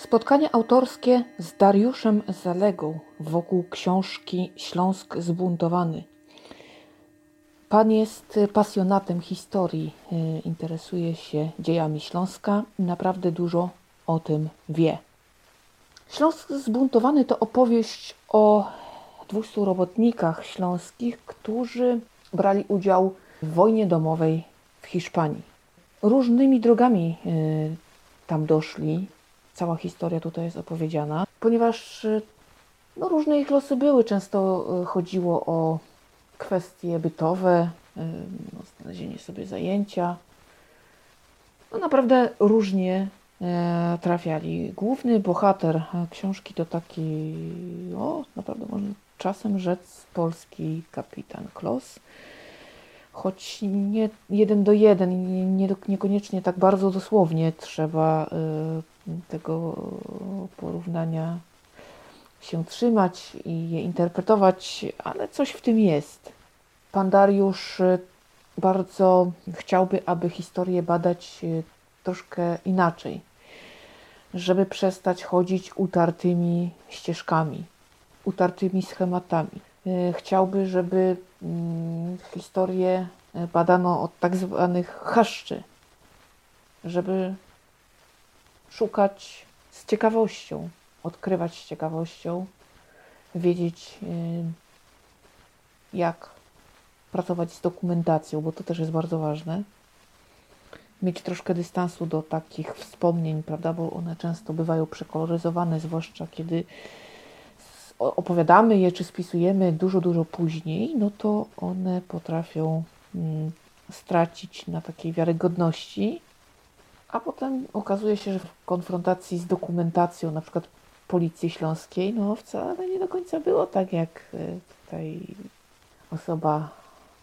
Spotkanie autorskie z Dariuszem Zalegą wokół książki Śląsk zbuntowany. Pan jest pasjonatem historii, y, interesuje się dziejami Śląska i naprawdę dużo o tym wie. Śląsk zbuntowany to opowieść o 200 robotnikach śląskich, którzy brali udział w wojnie domowej w Hiszpanii. Różnymi drogami y, tam doszli, cała historia tutaj jest opowiedziana, ponieważ y, no, różne ich losy były. Często y, chodziło o kwestie bytowe, y, no, znalezienie sobie zajęcia. No naprawdę różnie trafiali. Główny bohater książki to taki, o, naprawdę można czasem rzec polski kapitan Klos choć nie jeden do jeden, nie, nie, niekoniecznie tak bardzo dosłownie trzeba y, tego porównania się trzymać i je interpretować, ale coś w tym jest. Pan Dariusz y, bardzo chciałby, aby historię badać y, troszkę inaczej, żeby przestać chodzić utartymi ścieżkami, utartymi schematami. Chciałby, żeby historię badano od tak zwanych chaszczy, żeby szukać z ciekawością, odkrywać z ciekawością, wiedzieć, y, jak pracować z dokumentacją, bo to też jest bardzo ważne. Mieć troszkę dystansu do takich wspomnień, prawda, bo one często bywają przekoloryzowane, zwłaszcza kiedy opowiadamy je czy spisujemy dużo, dużo później, no to one potrafią mm, stracić na takiej wiarygodności a potem okazuje się, że w konfrontacji z dokumentacją na przykład Policji Śląskiej, no wcale nie do końca było tak, jak e, tutaj osoba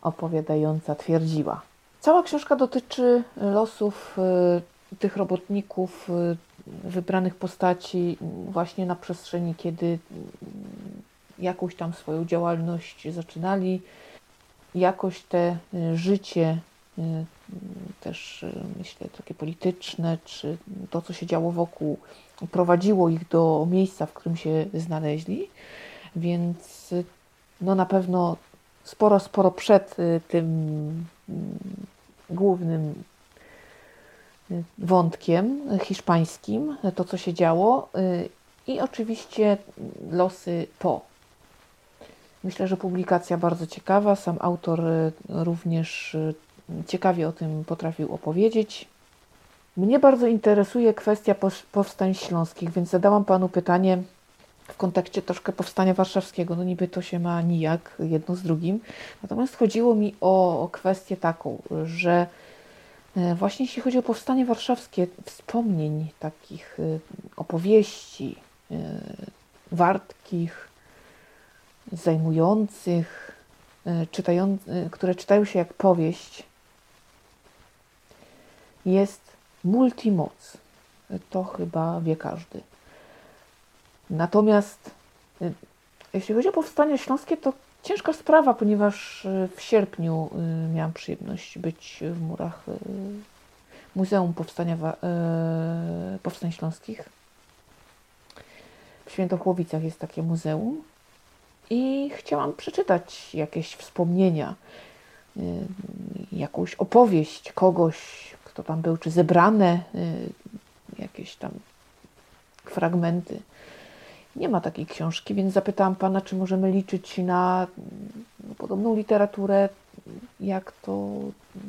opowiadająca twierdziła. Cała książka dotyczy losów e, tych robotników, e, wybranych postaci właśnie na przestrzeni, kiedy jakąś tam swoją działalność zaczynali, jakoś te życie Y, też y, myślę takie polityczne, czy to, co się działo wokół, prowadziło ich do miejsca, w którym się znaleźli. Więc y, no na pewno sporo, sporo przed tym głównym wątkiem hiszpańskim, to co się działo i oczywiście losy po. Myślę, że publikacja bardzo ciekawa. Sam autor również ciekawie o tym potrafił opowiedzieć. Mnie bardzo interesuje kwestia powstań śląskich, więc zadałam panu pytanie w kontekście troszkę powstania warszawskiego. No niby to się ma nijak jedno z drugim. Natomiast chodziło mi o, kwestię taką, że e, właśnie jeśli chodzi o powstanie warszawskie, wspomnień takich e, opowieści wartkich, zajmujących, czytają, które czytają się jak powieść, jest multimoc. To chyba wie każdy. Natomiast jeśli chodzi o powstanie śląskie, to ciężka sprawa, ponieważ w sierpniu miałam przyjemność być w murach Muzeum Powstania, Powstań Śląskich. W Świętochłowicach jest takie muzeum i chciałam przeczytać jakieś wspomnienia, jakąś opowieść kogoś, kto tam był, czy zebrane y, jakieś tam fragmenty. Nie ma takiej książki, więc zapytałam pana, czy możemy liczyć na no, podobną literaturę, jak to y,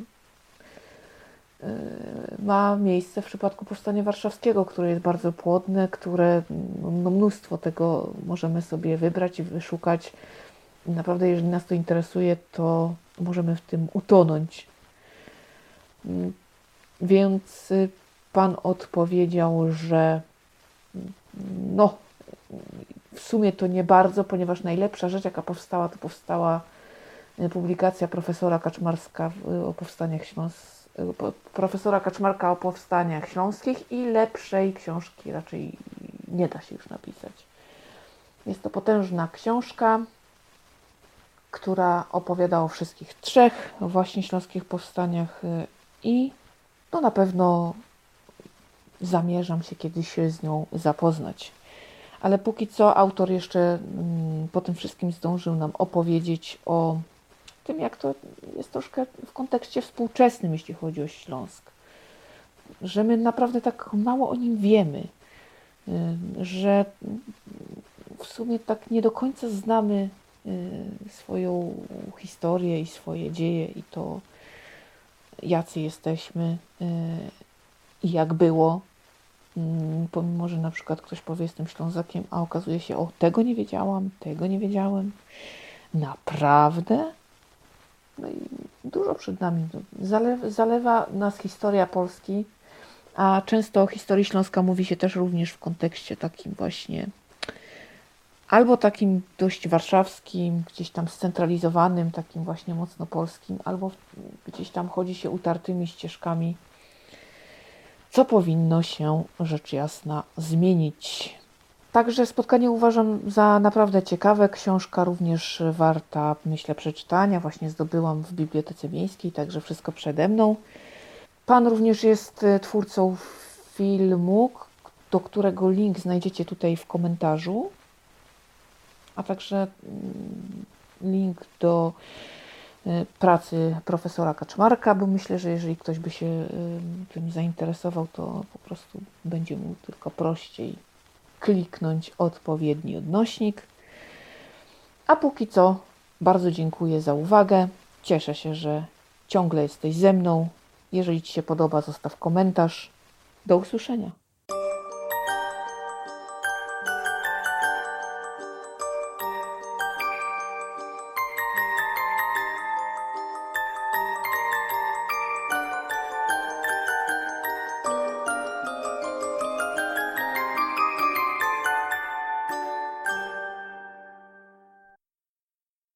ma miejsce w przypadku Powstania Warszawskiego, które jest bardzo płodne, które no, mnóstwo tego możemy sobie wybrać i wyszukać. naprawdę, jeżeli nas to interesuje, to możemy w tym utonąć. Więc y, pan odpowiedział, że no, w sumie to nie bardzo, ponieważ najlepsza rzecz, jaka powstała, to powstała y, publikacja profesora Kaczmarska o powstaniach śląskich profesora Kaczmarka o powstaniach śląskich i lepszej książki raczej nie da się już napisać. Jest to potężna książka, która opowiada o wszystkich trzech właśnie śląskich powstaniach y, i no na pewno zamierzam się kiedyś z nią zapoznać. Ale póki co autor jeszcze mm, po tym wszystkim zdążył nam opowiedzieć o tym, jak to jest troszkę w kontekście współczesnym, jeśli chodzi o Śląsk. Że my naprawdę tak mało o nim wiemy, y, że w sumie tak nie do końca znamy y, swoją historię i swoje dzieje i to, jacy jesteśmy y, i jak było. Pomimo, że na przykład ktoś powie, jestem Ślązakiem, a okazuje się, o, tego nie wiedziałam, tego nie wiedziałem. Naprawdę? No dużo przed nami. Zalewa nas historia Polski, a często o historii Śląska mówi się też również w kontekście takim właśnie albo takim dość warszawskim, gdzieś tam scentralizowanym, takim właśnie mocno polskim, albo gdzieś tam chodzi się utartymi ścieżkami, co powinno się rzecz jasna zmienić. Także spotkanie uważam za naprawdę ciekawe. Książka również warta, myślę, przeczytania. Właśnie zdobyłam w Bibliotece Miejskiej, także wszystko przede mną. Pan również jest e, twórcą filmu, do którego link znajdziecie tutaj w komentarzu, a także mm, link do e, pracy profesora Kaczmarka, bo myślę, że jeżeli ktoś by się tym zainteresował, to po prostu będzie mu tylko prościej kliknąć odpowiedni odnośnik. A póki co bardzo dziękuję za uwagę. Cieszę się, że ciągle jesteś ze mną. Jeżeli Ci się podoba, zostaw komentarz. Do usłyszenia.